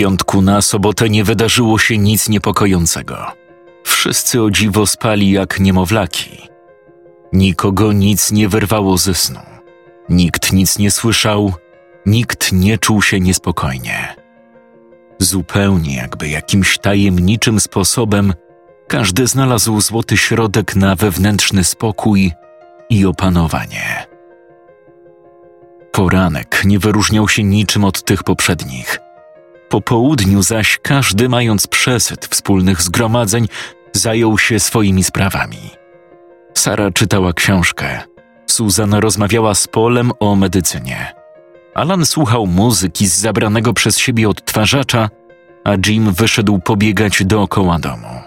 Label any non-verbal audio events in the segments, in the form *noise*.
Piątku na sobotę nie wydarzyło się nic niepokojącego. Wszyscy o dziwo spali jak niemowlaki. Nikogo nic nie wyrwało ze snu. Nikt nic nie słyszał, nikt nie czuł się niespokojnie. Zupełnie jakby jakimś tajemniczym sposobem każdy znalazł złoty środek na wewnętrzny spokój i opanowanie. Poranek nie wyróżniał się niczym od tych poprzednich. Po południu zaś każdy, mając przesyt wspólnych zgromadzeń, zajął się swoimi sprawami. Sara czytała książkę. Susan rozmawiała z Polem o medycynie. Alan słuchał muzyki z zabranego przez siebie odtwarzacza, a Jim wyszedł pobiegać dookoła domu.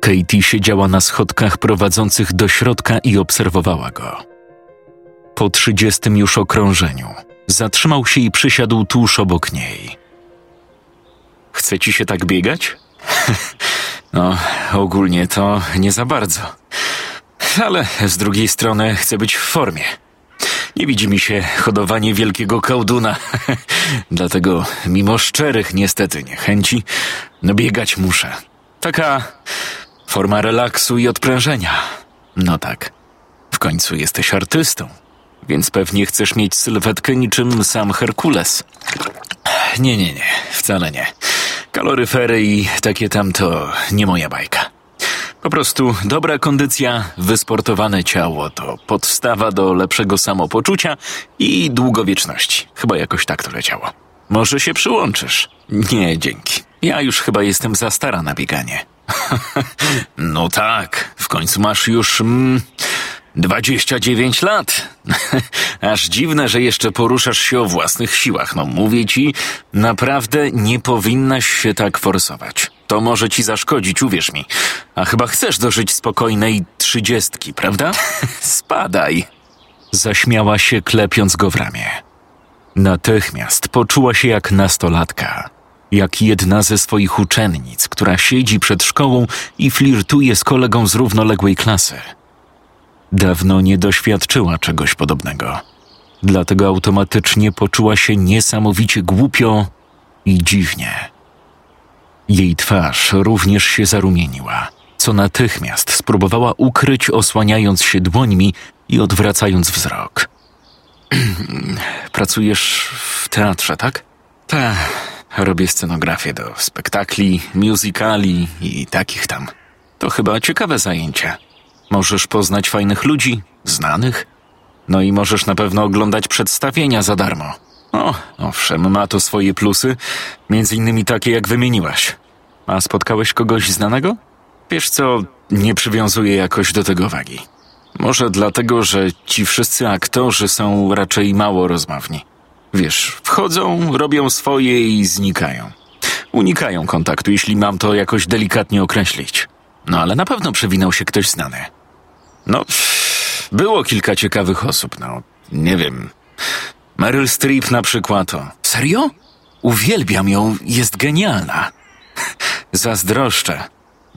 Katie siedziała na schodkach prowadzących do środka i obserwowała go. Po trzydziestym już okrążeniu zatrzymał się i przysiadł tuż obok niej. Chce ci się tak biegać? *laughs* no, ogólnie to nie za bardzo. Ale z drugiej strony chcę być w formie. Nie widzi mi się hodowanie wielkiego kałduna. *laughs* Dlatego, mimo szczerych niestety niechęci, no biegać muszę. Taka forma relaksu i odprężenia. No tak, w końcu jesteś artystą, więc pewnie chcesz mieć sylwetkę niczym sam Herkules. Nie, nie, nie, wcale nie. Kaloryfery i takie tam to nie moja bajka. Po prostu dobra kondycja, wysportowane ciało to podstawa do lepszego samopoczucia i długowieczności. Chyba jakoś tak to leciało. Może się przyłączysz? Nie, dzięki. Ja już chyba jestem za stara na bieganie. *laughs* no tak, w końcu masz już mm, 29 lat. *laughs* Aż dziwne, że jeszcze poruszasz się o własnych siłach. No mówię ci, naprawdę nie powinnaś się tak forsować. To może ci zaszkodzić, uwierz mi. A chyba chcesz dożyć spokojnej trzydziestki, prawda? *laughs* Spadaj. Zaśmiała się, klepiąc go w ramię. Natychmiast poczuła się jak nastolatka, jak jedna ze swoich uczennic, która siedzi przed szkołą i flirtuje z kolegą z równoległej klasy. Dawno nie doświadczyła czegoś podobnego, dlatego automatycznie poczuła się niesamowicie głupio i dziwnie. Jej twarz również się zarumieniła, co natychmiast spróbowała ukryć, osłaniając się dłońmi i odwracając wzrok. *clears throat* Pracujesz w teatrze, tak? Tak. Robię scenografię do spektakli, musicali i takich tam. To chyba ciekawe zajęcie. Możesz poznać fajnych ludzi, znanych. No i możesz na pewno oglądać przedstawienia za darmo. O, owszem, ma to swoje plusy, między innymi takie, jak wymieniłaś. A spotkałeś kogoś znanego? Wiesz co, nie przywiązuję jakoś do tego wagi. Może dlatego, że ci wszyscy aktorzy są raczej mało rozmawni. Wiesz, wchodzą, robią swoje i znikają. Unikają kontaktu, jeśli mam to jakoś delikatnie określić. No ale na pewno przewinął się ktoś znany. No, było kilka ciekawych osób, no, nie wiem. Meryl Streep na przykład to. Serio? Uwielbiam ją, jest genialna. *laughs* Zazdroszczę.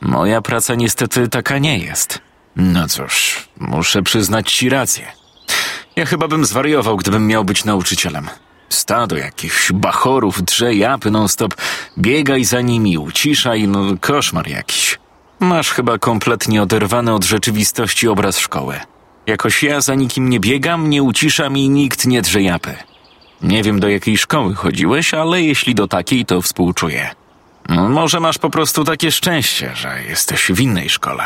Moja praca niestety taka nie jest. No cóż, muszę przyznać ci rację. Ja chyba bym zwariował, gdybym miał być nauczycielem. Stado jakichś bachorów drze japy non-stop, biegaj za nimi, uciszaj, no koszmar jakiś. Masz chyba kompletnie oderwany od rzeczywistości obraz szkoły. Jakoś ja za nikim nie biegam, nie uciszam i nikt nie drze japy. Nie wiem do jakiej szkoły chodziłeś, ale jeśli do takiej, to współczuję. No, może masz po prostu takie szczęście, że jesteś w innej szkole.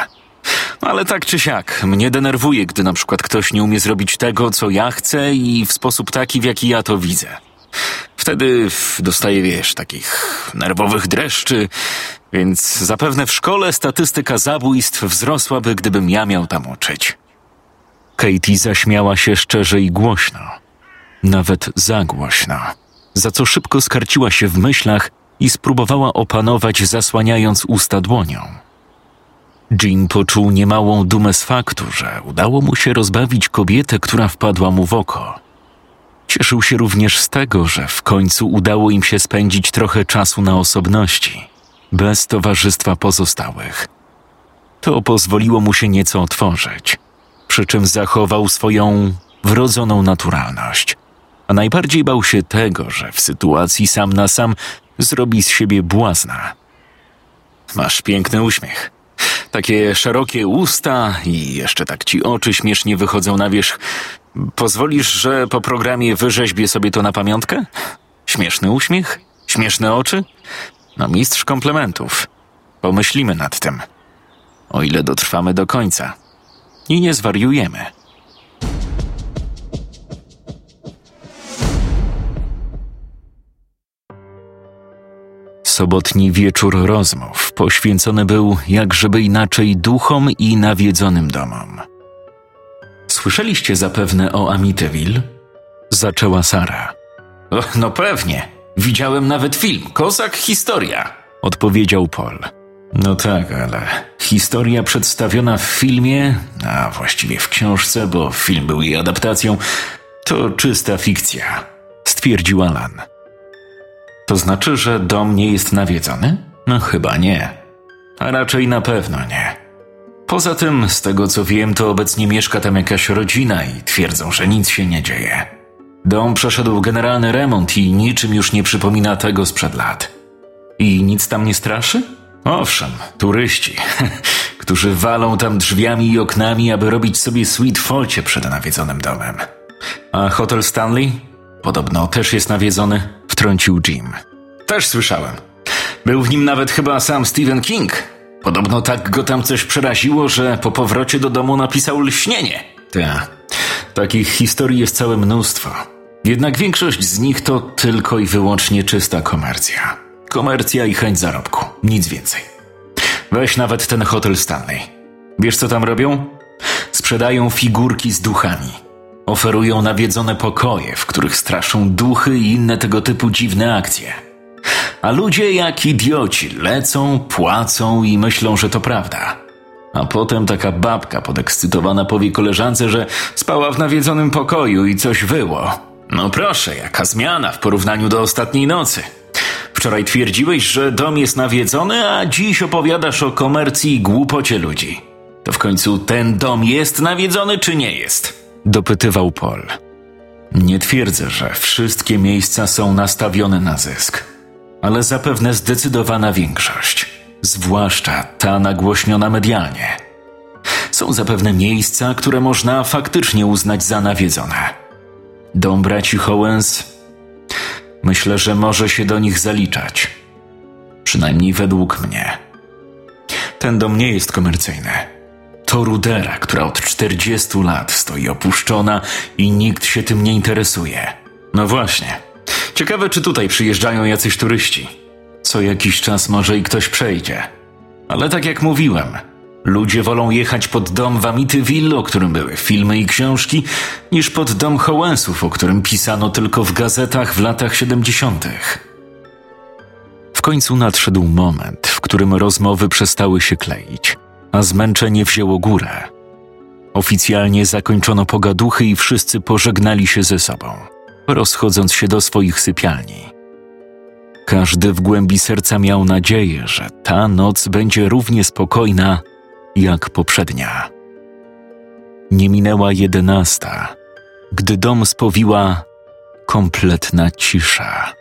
Ale tak czy siak, mnie denerwuje, gdy na przykład ktoś nie umie zrobić tego, co ja chcę i w sposób taki, w jaki ja to widzę. Wtedy dostaję, wiesz, takich nerwowych dreszczy, więc zapewne w szkole statystyka zabójstw wzrosłaby, gdybym ja miał tam uczyć. Katie zaśmiała się szczerze i głośno. Nawet za głośno. Za co szybko skarciła się w myślach i spróbowała opanować, zasłaniając usta dłonią. Jim poczuł niemałą dumę z faktu, że udało mu się rozbawić kobietę, która wpadła mu w oko. Cieszył się również z tego, że w końcu udało im się spędzić trochę czasu na osobności, bez towarzystwa pozostałych. To pozwoliło mu się nieco otworzyć, przy czym zachował swoją wrodzoną naturalność. A najbardziej bał się tego, że w sytuacji sam na sam zrobi z siebie błazna. Masz piękny uśmiech. Takie szerokie usta i jeszcze tak ci oczy śmiesznie wychodzą na wierzch. Pozwolisz, że po programie wyrzeźbię sobie to na pamiątkę? Śmieszny uśmiech? Śmieszne oczy? No mistrz komplementów. Pomyślimy nad tym. O ile dotrwamy do końca. I nie zwariujemy. Sobotni wieczór rozmów poświęcony był, jak żeby inaczej, duchom i nawiedzonym domom. Słyszeliście zapewne o Amityville? Zaczęła Sara. No pewnie. Widziałem nawet film. Kozak historia. Odpowiedział Paul. No tak, ale historia przedstawiona w filmie, a właściwie w książce, bo film był jej adaptacją, to czysta fikcja, stwierdził Alan. To znaczy, że dom nie jest nawiedzony? No chyba nie. A raczej na pewno nie. Poza tym, z tego co wiem, to obecnie mieszka tam jakaś rodzina i twierdzą, że nic się nie dzieje. Dom przeszedł generalny remont i niczym już nie przypomina tego sprzed lat. I nic tam nie straszy? Owszem, turyści, *laughs* którzy walą tam drzwiami i oknami, aby robić sobie sweet focie przed nawiedzonym domem. A hotel Stanley? Podobno też jest nawiedzony, wtrącił Jim. Też słyszałem. Był w nim nawet chyba sam Stephen King. Podobno tak go tam coś przeraziło, że po powrocie do domu napisał lśnienie. Tak. Takich historii jest całe mnóstwo. Jednak większość z nich to tylko i wyłącznie czysta komercja. Komercja i chęć zarobku, nic więcej. Weź nawet ten hotel Stanley. Wiesz co tam robią? Sprzedają figurki z duchami. Oferują nawiedzone pokoje, w których straszą duchy i inne tego typu dziwne akcje. A ludzie jak idioci lecą, płacą i myślą, że to prawda. A potem taka babka podekscytowana powie koleżance, że spała w nawiedzonym pokoju i coś wyło. No proszę, jaka zmiana w porównaniu do ostatniej nocy. Wczoraj twierdziłeś, że dom jest nawiedzony, a dziś opowiadasz o komercji i głupocie ludzi. To w końcu ten dom jest nawiedzony, czy nie jest? Dopytywał Paul. Nie twierdzę, że wszystkie miejsca są nastawione na zysk, ale zapewne zdecydowana większość, zwłaszcza ta nagłośniona medialnie. Są zapewne miejsca, które można faktycznie uznać za nawiedzone. Dom braci Howens Myślę, że może się do nich zaliczać. Przynajmniej według mnie. Ten dom nie jest komercyjny. To rudera, która od 40 lat stoi opuszczona i nikt się tym nie interesuje. No właśnie. Ciekawe, czy tutaj przyjeżdżają jacyś turyści. Co jakiś czas może i ktoś przejdzie. Ale tak jak mówiłem, Ludzie wolą jechać pod dom w Amityville, o którym były filmy i książki, niż pod dom Howensów, o którym pisano tylko w gazetach w latach 70. W końcu nadszedł moment, w którym rozmowy przestały się kleić, a zmęczenie wzięło górę. Oficjalnie zakończono pogaduchy i wszyscy pożegnali się ze sobą, rozchodząc się do swoich sypialni. Każdy w głębi serca miał nadzieję, że ta noc będzie równie spokojna jak poprzednia. Nie minęła jedenasta, gdy dom spowiła kompletna cisza.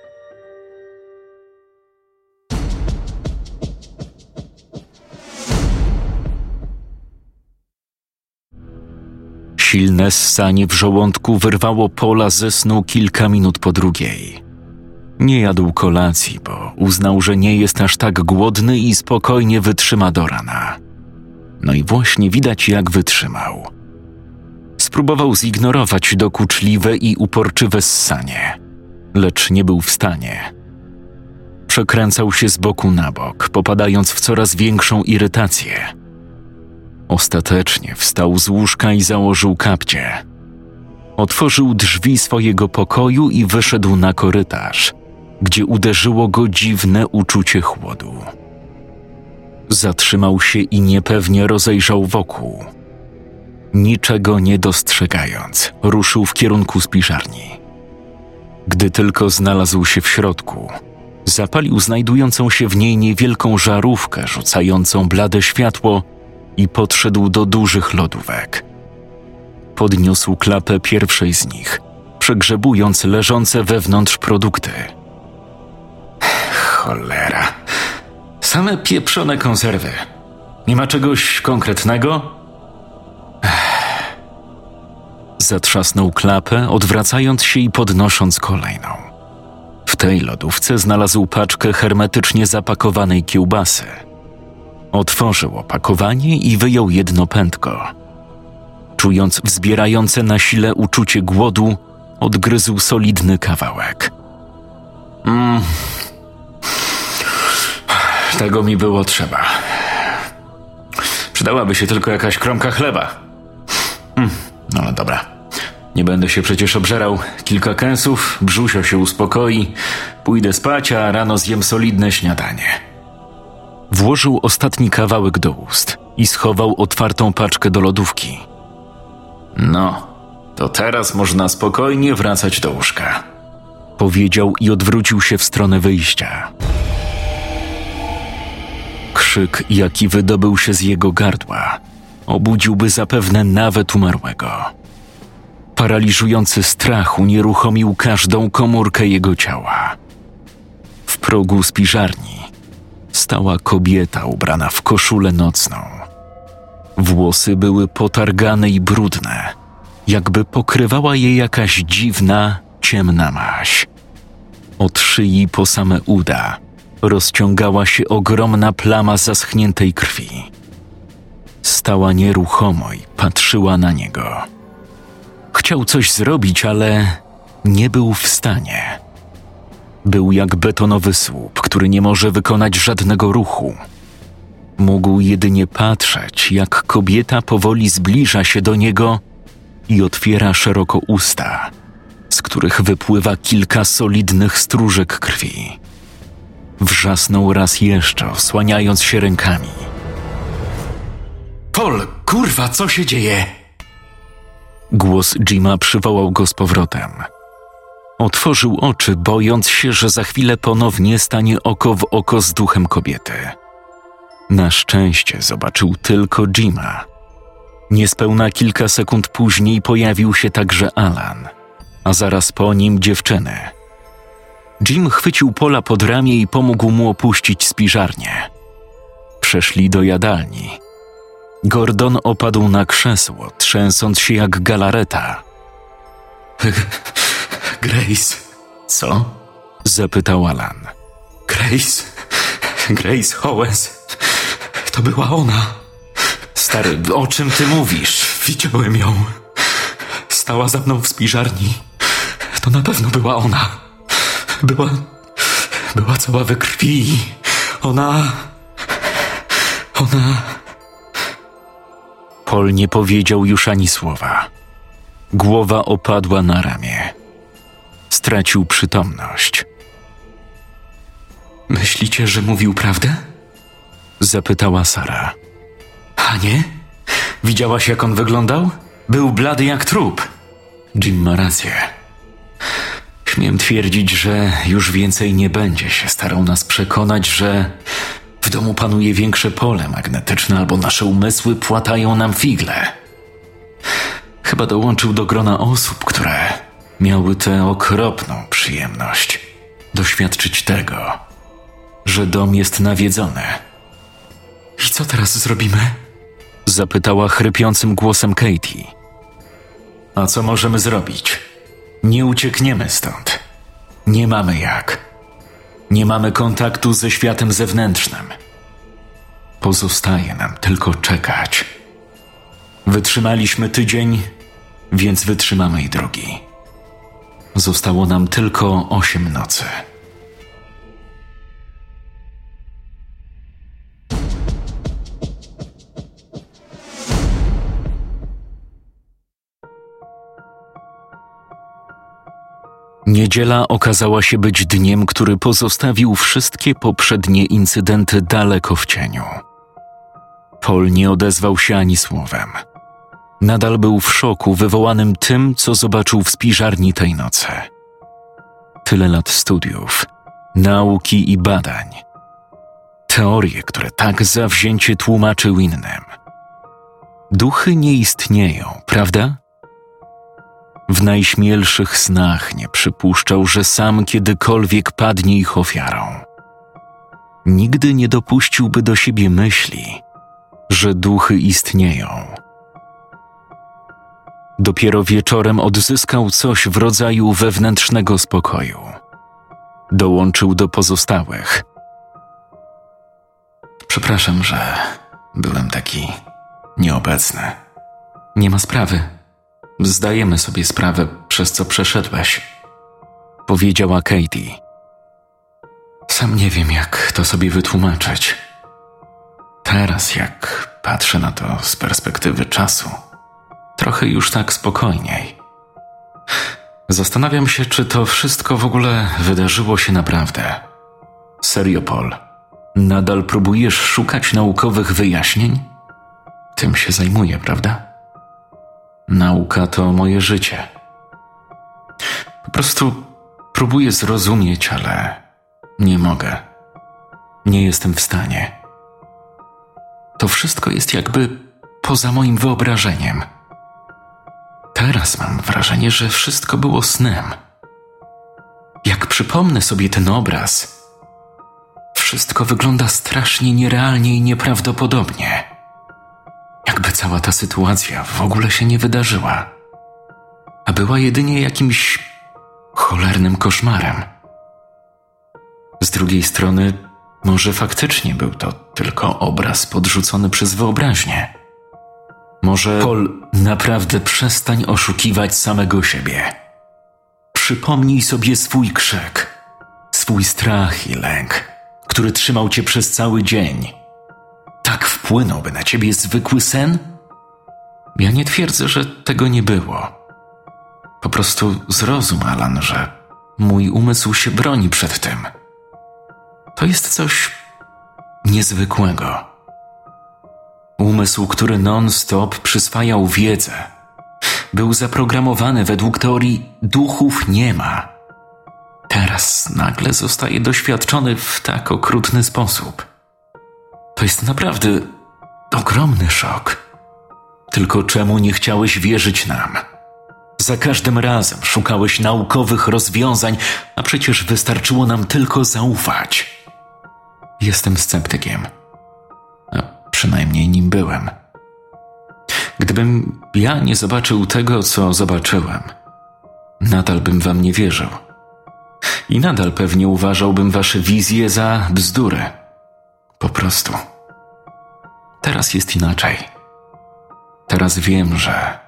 Silne ssanie w żołądku wyrwało Pola ze snu kilka minut po drugiej. Nie jadł kolacji, bo uznał, że nie jest aż tak głodny i spokojnie wytrzyma do rana. No i właśnie widać, jak wytrzymał. Spróbował zignorować dokuczliwe i uporczywe ssanie, lecz nie był w stanie. Przekręcał się z boku na bok, popadając w coraz większą irytację. Ostatecznie wstał z łóżka i założył kapcie. Otworzył drzwi swojego pokoju i wyszedł na korytarz, gdzie uderzyło go dziwne uczucie chłodu. Zatrzymał się i niepewnie rozejrzał wokół. Niczego nie dostrzegając, ruszył w kierunku spiżarni. Gdy tylko znalazł się w środku, zapalił znajdującą się w niej niewielką żarówkę rzucającą blade światło i podszedł do dużych lodówek. Podniósł klapę pierwszej z nich, przegrzebując leżące wewnątrz produkty. Cholera. Same pieprzone konserwy. Nie ma czegoś konkretnego? Zatrzasnął klapę, odwracając się i podnosząc kolejną. W tej lodówce znalazł paczkę hermetycznie zapakowanej kiełbasy. Otworzył opakowanie i wyjął jedno pętko. Czując wzbierające na sile uczucie głodu, odgryzł solidny kawałek. Mm. Tego mi było trzeba. Przydałaby się tylko jakaś kromka chleba. Mm. No dobra. Nie będę się przecież obżerał. Kilka kęsów, brzusio się uspokoi, pójdę spać, a rano zjem solidne śniadanie. Włożył ostatni kawałek do ust i schował otwartą paczkę do lodówki. No, to teraz można spokojnie wracać do łóżka. Powiedział i odwrócił się w stronę wyjścia. Krzyk, jaki wydobył się z jego gardła, obudziłby zapewne nawet umarłego. Paraliżujący strach unieruchomił każdą komórkę jego ciała. W progu spiżarni stała kobieta ubrana w koszulę nocną. Włosy były potargane i brudne, jakby pokrywała je jakaś dziwna, ciemna maś. Od szyi po same uda rozciągała się ogromna plama zaschniętej krwi. Stała nieruchomo i patrzyła na niego. Chciał coś zrobić, ale nie był w stanie. Był jak betonowy słup, który nie może wykonać żadnego ruchu. Mógł jedynie patrzeć, jak kobieta powoli zbliża się do niego i otwiera szeroko usta, z których wypływa kilka solidnych stróżek krwi. Wrzasnął raz jeszcze, osłaniając się rękami. Pol, kurwa, co się dzieje? Głos Jima przywołał go z powrotem. Otworzył oczy, bojąc się, że za chwilę ponownie stanie oko w oko z duchem kobiety. Na szczęście zobaczył tylko Jima. Niespełna kilka sekund później pojawił się także Alan, a zaraz po nim dziewczyny. Jim chwycił Pola pod ramię i pomógł mu opuścić spiżarnię. Przeszli do jadalni. Gordon opadł na krzesło, trzęsąc się jak galareta. *laughs* Grace. Co? zapytał Alan. Grace. Grace Howes. To była ona. Stary, o czym ty mówisz? Widziałem ją. Stała za mną w spiżarni. To na pewno była ona. Była. Była cała we krwi. Ona. Ona. Paul nie powiedział już ani słowa. Głowa opadła na ramię. Stracił przytomność. Myślicie, że mówił prawdę? Zapytała Sara. A nie? Widziałaś, jak on wyglądał? Był blady jak trup. Jim ma rację. Śmiem twierdzić, że już więcej nie będzie się starał nas przekonać, że w domu panuje większe pole magnetyczne albo nasze umysły płatają nam figle. Chyba dołączył do grona osób, które miały tę okropną przyjemność doświadczyć tego, że dom jest nawiedzony. I co teraz zrobimy? Zapytała chrypiącym głosem Katie. A co możemy zrobić? Nie uciekniemy stąd. Nie mamy jak. Nie mamy kontaktu ze światem zewnętrznym. Pozostaje nam tylko czekać. Wytrzymaliśmy tydzień, więc wytrzymamy i drugi. Zostało nam tylko osiem nocy. Niedziela okazała się być dniem, który pozostawił wszystkie poprzednie incydenty daleko w cieniu. Paul nie odezwał się ani słowem. Nadal był w szoku wywołanym tym, co zobaczył w spiżarni tej nocy. Tyle lat studiów, nauki i badań. Teorie, które tak zawzięcie tłumaczył innym. Duchy nie istnieją, prawda? W najśmielszych snach nie przypuszczał, że sam kiedykolwiek padnie ich ofiarą. Nigdy nie dopuściłby do siebie myśli, że duchy istnieją. Dopiero wieczorem odzyskał coś w rodzaju wewnętrznego spokoju. Dołączył do pozostałych. Przepraszam, że byłem taki nieobecny. Nie ma sprawy. Zdajemy sobie sprawę, przez co przeszedłeś, powiedziała Katie. Sam nie wiem, jak to sobie wytłumaczyć. Teraz, jak patrzę na to z perspektywy czasu, trochę już tak spokojniej. Zastanawiam się, czy to wszystko w ogóle wydarzyło się naprawdę. Serio, Paul, nadal próbujesz szukać naukowych wyjaśnień? Tym się zajmuję, prawda? Nauka to moje życie. Po prostu próbuję zrozumieć, ale nie mogę. Nie jestem w stanie. To wszystko jest jakby poza moim wyobrażeniem. Teraz mam wrażenie, że wszystko było snem. Jak przypomnę sobie ten obraz, wszystko wygląda strasznie nierealnie i nieprawdopodobnie. Jakby cała ta sytuacja w ogóle się nie wydarzyła, a była jedynie jakimś cholernym koszmarem. Z drugiej strony, może faktycznie był to tylko obraz podrzucony przez wyobraźnię. Może Paul, naprawdę przestań oszukiwać samego siebie. Przypomnij sobie swój krzyk, swój strach i lęk, który trzymał cię przez cały dzień. Wpłynąłby na ciebie zwykły sen? Ja nie twierdzę, że tego nie było. Po prostu zrozum, Alan, że mój umysł się broni przed tym. To jest coś niezwykłego. Umysł, który non-stop przyswajał wiedzę, był zaprogramowany według teorii duchów nie ma. Teraz nagle zostaje doświadczony w tak okrutny sposób. To jest naprawdę ogromny szok. Tylko czemu nie chciałeś wierzyć nam? Za każdym razem szukałeś naukowych rozwiązań, a przecież wystarczyło nam tylko zaufać. Jestem sceptykiem. A przynajmniej nim byłem. Gdybym ja nie zobaczył tego, co zobaczyłem, nadal bym wam nie wierzył. I nadal pewnie uważałbym wasze wizje za bzdury. Po prostu. Teraz jest inaczej. Teraz wiem, że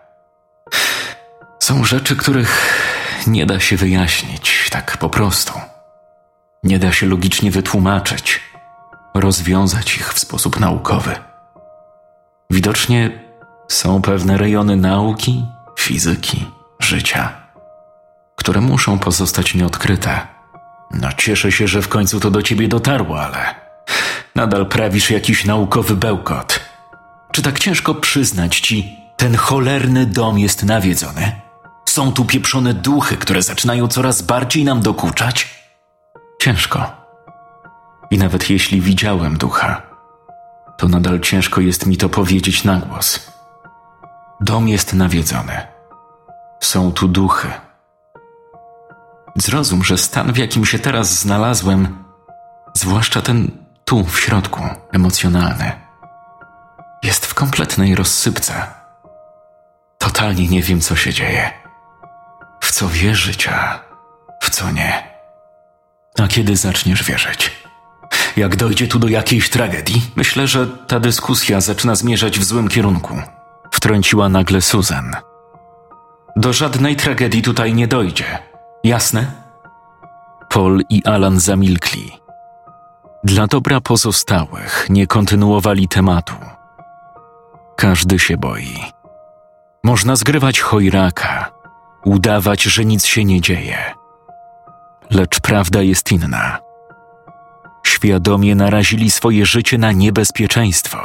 są rzeczy, których nie da się wyjaśnić tak po prostu. Nie da się logicznie wytłumaczyć, rozwiązać ich w sposób naukowy. Widocznie są pewne rejony nauki, fizyki, życia, które muszą pozostać nieodkryte. No cieszę się, że w końcu to do ciebie dotarło, ale nadal prawisz jakiś naukowy bełkot. Czy tak ciężko przyznać ci, ten cholerny dom jest nawiedzony? Są tu pieprzone duchy, które zaczynają coraz bardziej nam dokuczać? Ciężko. I nawet jeśli widziałem ducha, to nadal ciężko jest mi to powiedzieć na głos. Dom jest nawiedzony. Są tu duchy. Zrozum, że stan, w jakim się teraz znalazłem, zwłaszcza ten tu w środku, emocjonalny, jest w kompletnej rozsypce. Totalnie nie wiem, co się dzieje. W co wierzyć, a w co nie. A kiedy zaczniesz wierzyć? Jak dojdzie tu do jakiejś tragedii? Myślę, że ta dyskusja zaczyna zmierzać w złym kierunku. Wtrąciła nagle Susan. Do żadnej tragedii tutaj nie dojdzie. Jasne? Paul i Alan zamilkli. Dla dobra pozostałych nie kontynuowali tematu. Każdy się boi. Można zgrywać chojraka, udawać, że nic się nie dzieje, Lecz prawda jest inna. Świadomie narazili swoje życie na niebezpieczeństwo.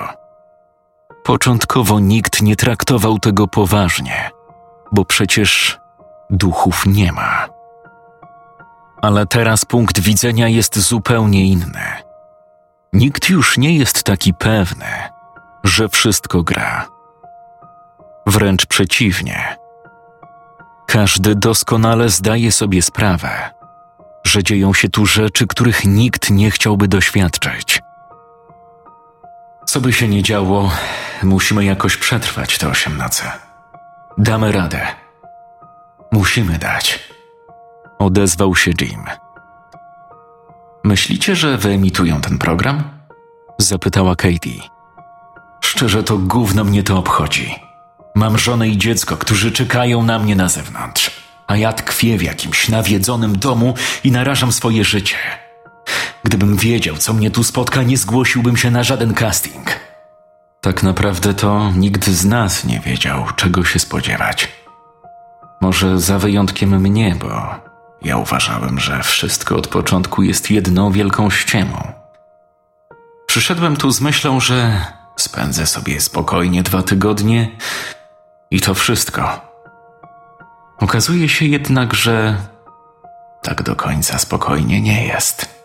Początkowo nikt nie traktował tego poważnie, bo przecież duchów nie ma. Ale teraz punkt widzenia jest zupełnie inny. Nikt już nie jest taki pewny, że wszystko gra. Wręcz przeciwnie. Każdy doskonale zdaje sobie sprawę, że dzieją się tu rzeczy, których nikt nie chciałby doświadczyć. Co by się nie działo, musimy jakoś przetrwać te osiem nocy. Damy radę. Musimy dać. Odezwał się Jim. Myślicie, że wyemitują ten program? Zapytała Katie. Szczerze, to gówno mnie to obchodzi. Mam żonę i dziecko, którzy czekają na mnie na zewnątrz, a ja tkwię w jakimś nawiedzonym domu i narażam swoje życie. Gdybym wiedział, co mnie tu spotka, nie zgłosiłbym się na żaden casting. Tak naprawdę to nikt z nas nie wiedział, czego się spodziewać. Może za wyjątkiem mnie, bo ja uważałem, że wszystko od początku jest jedną wielką ściemą. Przyszedłem tu z myślą, że spędzę sobie spokojnie dwa tygodnie i to wszystko. Okazuje się jednak, że tak do końca spokojnie nie jest.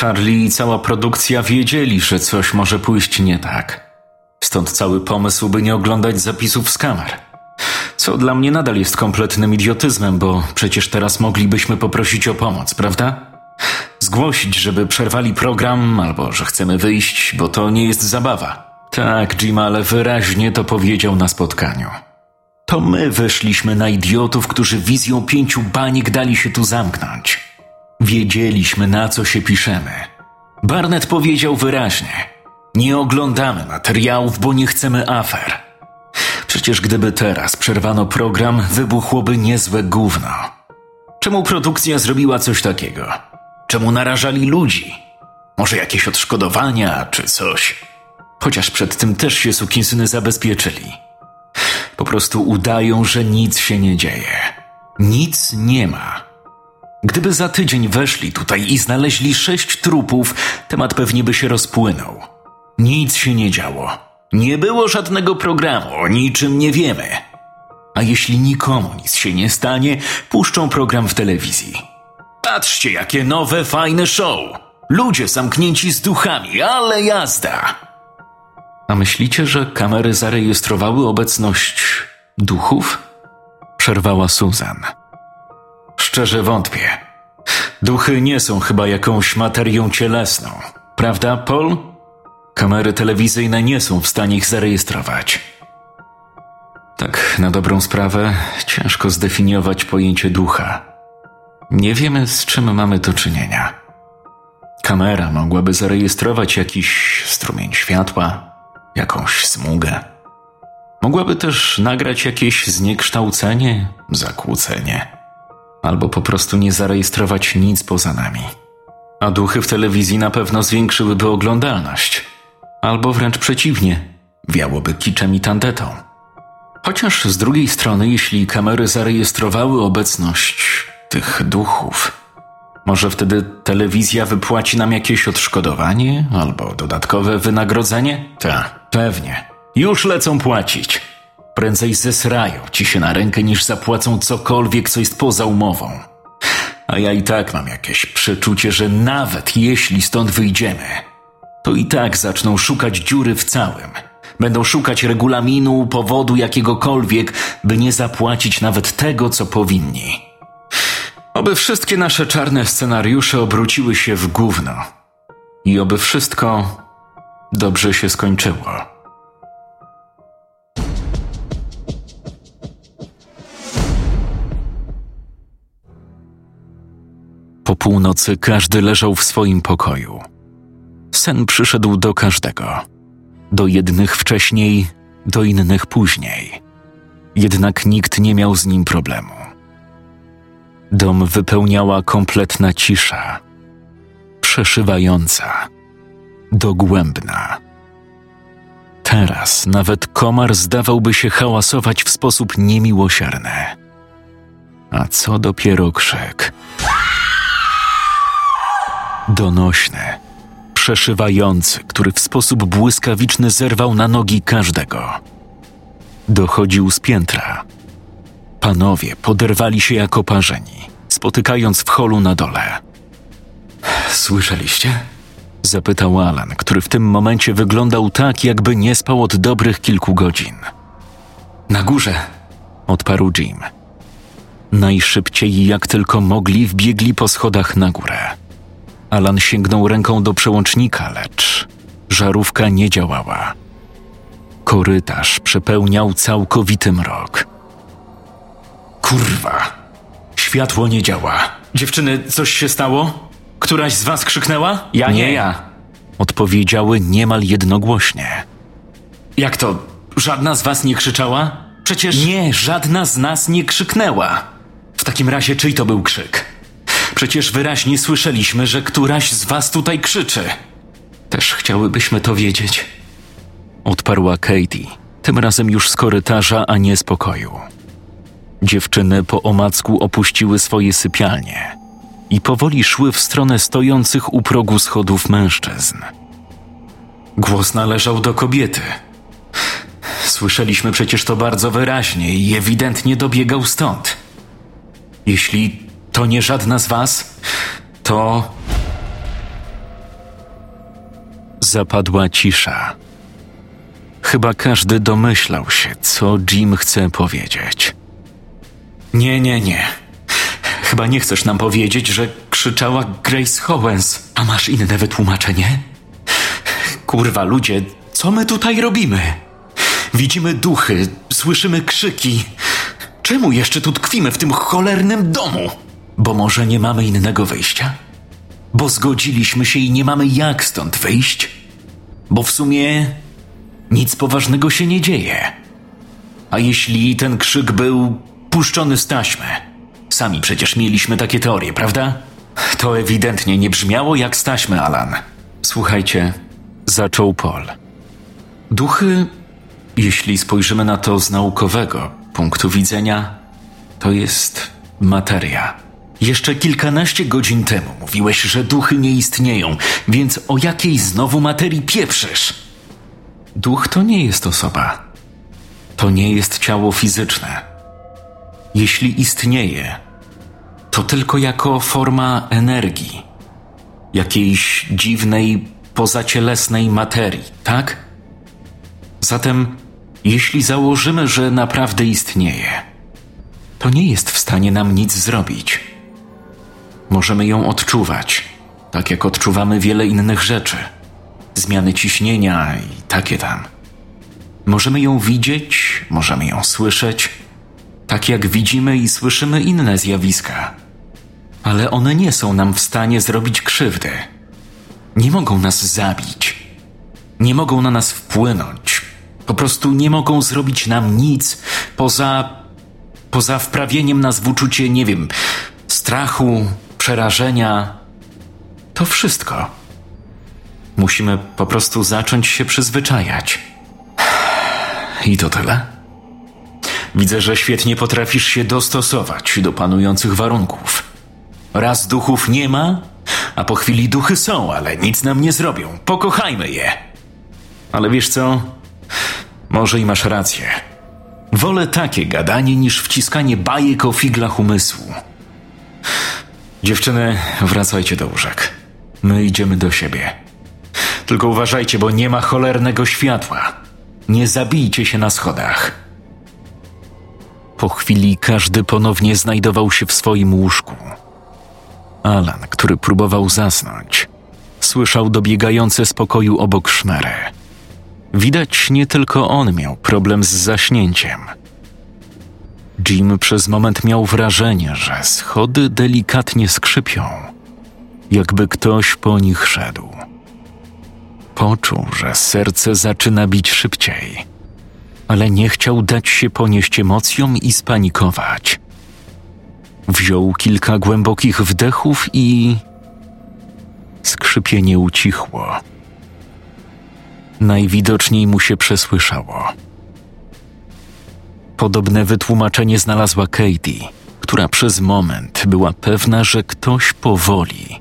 Charlie i cała produkcja wiedzieli, że coś może pójść nie tak. Stąd cały pomysł, by nie oglądać zapisów z kamer. Co dla mnie nadal jest kompletnym idiotyzmem, bo przecież teraz moglibyśmy poprosić o pomoc, prawda? Zgłosić, żeby przerwali program, albo że chcemy wyjść, bo to nie jest zabawa. Tak, Jim, ale wyraźnie to powiedział na spotkaniu. To my wyszliśmy na idiotów, którzy wizją pięciu banik dali się tu zamknąć. Wiedzieliśmy, na co się piszemy. Barnett powiedział wyraźnie: Nie oglądamy materiałów, bo nie chcemy afer. Przecież gdyby teraz przerwano program, wybuchłoby niezłe gówno. Czemu produkcja zrobiła coś takiego? Czemu narażali ludzi? Może jakieś odszkodowania czy coś? Chociaż przed tym też się sukinsyny zabezpieczyli. Po prostu udają, że nic się nie dzieje. Nic nie ma. Gdyby za tydzień weszli tutaj i znaleźli sześć trupów, temat pewnie by się rozpłynął. Nic się nie działo. Nie było żadnego programu, o niczym nie wiemy. A jeśli nikomu nic się nie stanie, puszczą program w telewizji. Patrzcie, jakie nowe, fajne show! Ludzie zamknięci z duchami, ale jazda! A myślicie, że kamery zarejestrowały obecność duchów? Przerwała Susan. Szczerze wątpię. Duchy nie są chyba jakąś materią cielesną, prawda, Paul? Kamery telewizyjne nie są w stanie ich zarejestrować. Tak, na dobrą sprawę, ciężko zdefiniować pojęcie ducha. Nie wiemy, z czym mamy do czynienia. Kamera mogłaby zarejestrować jakiś strumień światła, jakąś smugę. Mogłaby też nagrać jakieś zniekształcenie, zakłócenie, albo po prostu nie zarejestrować nic poza nami. A duchy w telewizji na pewno zwiększyłyby oglądalność, albo wręcz przeciwnie, wiałoby kiczem i tandetą. Chociaż z drugiej strony, jeśli kamery zarejestrowały obecność tych duchów, może wtedy telewizja wypłaci nam jakieś odszkodowanie albo dodatkowe wynagrodzenie? Tak, pewnie. Już lecą płacić. Prędzej zesrają ci się na rękę, niż zapłacą cokolwiek, co jest poza umową. A ja i tak mam jakieś przeczucie, że nawet jeśli stąd wyjdziemy, to i tak zaczną szukać dziury w całym. Będą szukać regulaminu, powodu jakiegokolwiek, by nie zapłacić nawet tego, co powinni. Oby wszystkie nasze czarne scenariusze obróciły się w gówno. I oby wszystko dobrze się skończyło. Po północy każdy leżał w swoim pokoju. Sen przyszedł do każdego. Do jednych wcześniej, do innych później. Jednak nikt nie miał z nim problemu. Dom wypełniała kompletna cisza, przeszywająca, dogłębna. Teraz nawet komar zdawałby się hałasować w sposób niemiłosierny. A co dopiero krzyk. Donośny, przeszywający, który w sposób błyskawiczny zerwał na nogi każdego. Dochodził z piętra. Panowie poderwali się jako parzeni, spotykając w holu na dole. Słyszeliście? Zapytał Alan, który w tym momencie wyglądał tak, jakby nie spał od dobrych kilku godzin. Na górze. Odparł Jim. Najszybciej jak tylko mogli wbiegli po schodach na górę. Alan sięgnął ręką do przełącznika, lecz żarówka nie działała. Korytarz przepełniał całkowity mrok. Kurwa. Światło nie działa. Dziewczyny, coś się stało? Któraś z was krzyknęła? Ja Nie ja. Odpowiedziały niemal jednogłośnie. Jak to? Żadna z was nie krzyczała? Przecież... Nie, żadna z nas nie krzyknęła. W takim razie czyj to był krzyk? Przecież wyraźnie słyszeliśmy, że któraś z was tutaj krzyczy. Też chciałybyśmy to wiedzieć. Odparła Katie, tym razem już z korytarza, a nie z pokoju. Dziewczyny po omacku opuściły swoje sypialnie i powoli szły w stronę stojących u progu schodów mężczyzn. Głos należał do kobiety. Słyszeliśmy przecież to bardzo wyraźnie i ewidentnie dobiegał stąd. Jeśli to nie żadna z was, to Zapadła cisza. Chyba każdy domyślał się, co Jim chce powiedzieć. nie, nie, nie. Chyba nie chcesz nam powiedzieć, że krzyczała Grace Howens. A masz inne wytłumaczenie? Kurwa, ludzie, co my tutaj robimy? Widzimy duchy, słyszymy krzyki. Czemu jeszcze tu tkwimy w tym cholernym domu? Bo może nie mamy innego wyjścia? Bo zgodziliśmy się i nie mamy jak stąd wyjść? Bo w sumie nic poważnego się nie dzieje. A jeśli ten krzyk był puszczony z taśmy? Sami przecież mieliśmy takie teorie, prawda? To ewidentnie nie brzmiało jak z taśmy, Alan. Słuchajcie, Zaczął Paul. duchy, jeśli spojrzymy na to z naukowego punktu widzenia, to jest materia. Jeszcze kilkanaście godzin temu mówiłeś, że duchy nie istnieją, więc o jakiej znowu materii pieprzysz? Duch to nie jest osoba. To nie jest ciało fizyczne. Jeśli istnieje, to tylko jako forma energii, jakiejś dziwnej, pozacielesnej materii, tak? Zatem, jeśli założymy, że naprawdę istnieje, to nie jest w stanie nam nic zrobić. Możemy ją odczuwać, tak jak odczuwamy wiele innych rzeczy. Zmiany ciśnienia i takie tam. Możemy ją widzieć, możemy ją słyszeć, tak jak widzimy i słyszymy inne zjawiska. Ale one nie są nam w stanie zrobić krzywdy. Nie mogą nas zabić. Nie mogą na nas wpłynąć. Po prostu nie mogą zrobić nam nic poza. poza wprawieniem nas w uczucie, nie wiem, strachu, przerażenia. To wszystko. Musimy po prostu zacząć się przyzwyczajać. I to tyle. Widzę, że świetnie potrafisz się dostosować do panujących warunków. Raz duchów nie ma, a po chwili duchy są, ale nic nam nie zrobią. Pokochajmy je. Ale wiesz co? Może i masz rację. Wolę takie gadanie niż wciskanie bajek o figlach umysłu. Dziewczyny, wracajcie do łóżek. My idziemy do siebie. Tylko uważajcie, bo nie ma cholernego światła. Nie zabijcie się na schodach. Po chwili każdy ponownie znajdował się w swoim łóżku. Alan, który próbował zasnąć, słyszał dobiegające z pokoju obok szmery. Widać, nie tylko on miał problem z zaśnięciem. Jim przez moment miał wrażenie, że schody delikatnie skrzypią, jakby ktoś po nich szedł. Poczuł, że serce zaczyna bić szybciej, ale nie chciał dać się ponieść emocjom i spanikować. Wziął kilka głębokich wdechów i. Skrzypienie ucichło. Najwidoczniej mu się przesłyszało. Podobne wytłumaczenie znalazła Katie, która przez moment była pewna, że ktoś powoli,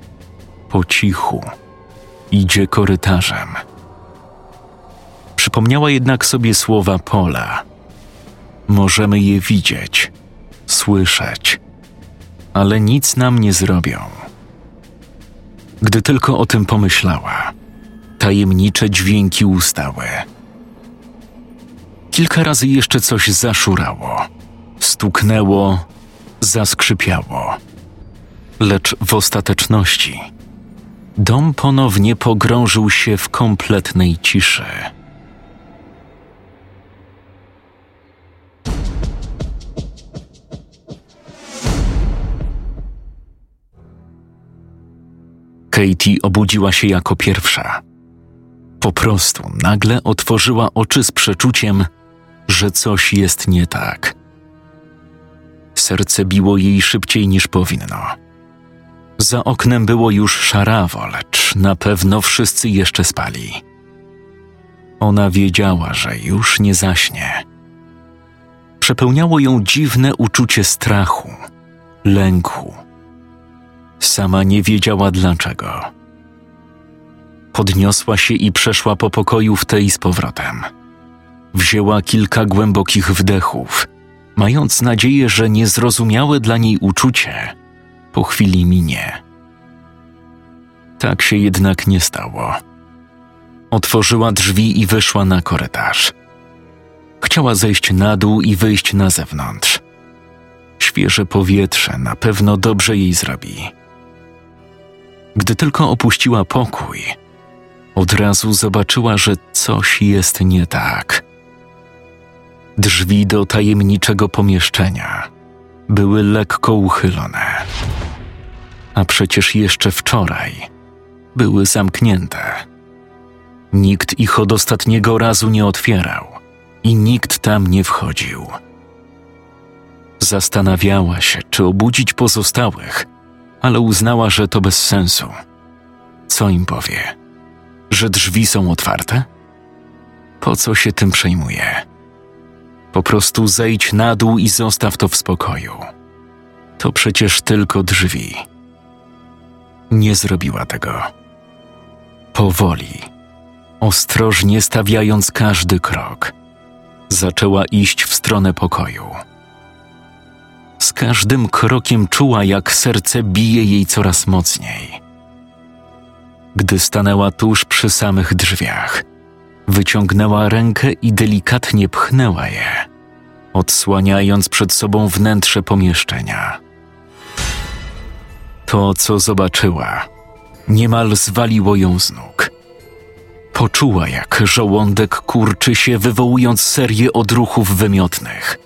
po cichu idzie korytarzem. Przypomniała jednak sobie słowa Pola. Możemy je widzieć, słyszeć, ale nic nam nie zrobią. Gdy tylko o tym pomyślała, tajemnicze dźwięki ustały. Kilka razy jeszcze coś zaszurało, stuknęło, zaskrzypiało. Lecz w ostateczności dom ponownie pogrążył się w kompletnej ciszy. Katie obudziła się jako pierwsza. Po prostu nagle otworzyła oczy z przeczuciem, że coś jest nie tak. Serce biło jej szybciej niż powinno. Za oknem było już szarawo, lecz na pewno wszyscy jeszcze spali. Ona wiedziała, że już nie zaśnie. Przepełniało ją dziwne uczucie strachu, lęku. Sama nie wiedziała dlaczego. Podniosła się i przeszła po pokoju w tej z powrotem. Wzięła kilka głębokich wdechów, mając nadzieję, że niezrozumiałe dla niej uczucie po chwili minie. Tak się jednak nie stało. Otworzyła drzwi i wyszła na korytarz. Chciała zejść na dół i wyjść na zewnątrz. Świeże powietrze na pewno dobrze jej zrobi. Gdy tylko opuściła pokój, od razu zobaczyła, że coś jest nie tak. Drzwi do tajemniczego pomieszczenia były lekko uchylone, a przecież jeszcze wczoraj były zamknięte. Nikt ich od ostatniego razu nie otwierał i nikt tam nie wchodził. Zastanawiała się, czy obudzić pozostałych, ale uznała, że to bez sensu. Co im powie? Że drzwi są otwarte? Po co się tym przejmuje? Po prostu zejdź na dół i zostaw to w spokoju. To przecież tylko drzwi. Nie zrobiła tego. Powoli, ostrożnie stawiając każdy krok, zaczęła iść w stronę pokoju. Z każdym krokiem czuła, jak serce bije jej coraz mocniej. Gdy stanęła tuż przy samych drzwiach, wyciągnęła rękę i delikatnie pchnęła je, odsłaniając przed sobą wnętrze pomieszczenia. To, co zobaczyła, niemal zwaliło ją z nóg. Poczuła, jak żołądek kurczy się, wywołując serię odruchów wymiotnych.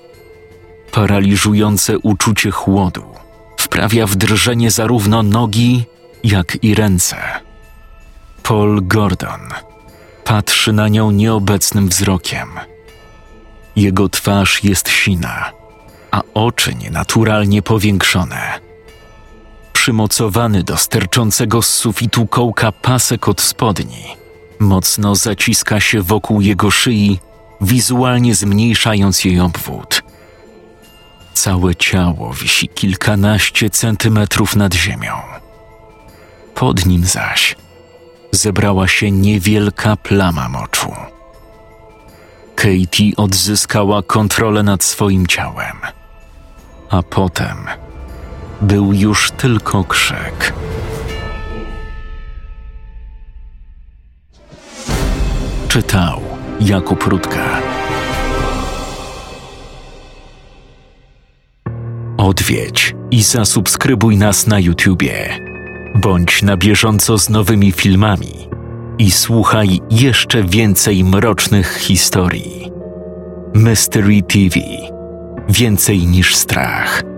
Paraliżujące uczucie chłodu wprawia w drżenie zarówno nogi, jak i ręce. Paul Gordon patrzy na nią nieobecnym wzrokiem. Jego twarz jest sina, a oczy nienaturalnie powiększone. Przymocowany do sterczącego z sufitu kołka pasek od spodni, mocno zaciska się wokół jego szyi, wizualnie zmniejszając jej obwód. Całe ciało wisi kilkanaście centymetrów nad ziemią. Pod nim zaś zebrała się niewielka plama moczu. Katie odzyskała kontrolę nad swoim ciałem, a potem był już tylko krzyk. Czytał Jakub Rutka. Odwiedź i zasubskrybuj nas na YouTubie. Bądź na bieżąco z nowymi filmami i słuchaj jeszcze więcej mrocznych historii. Mystery TV Więcej niż strach.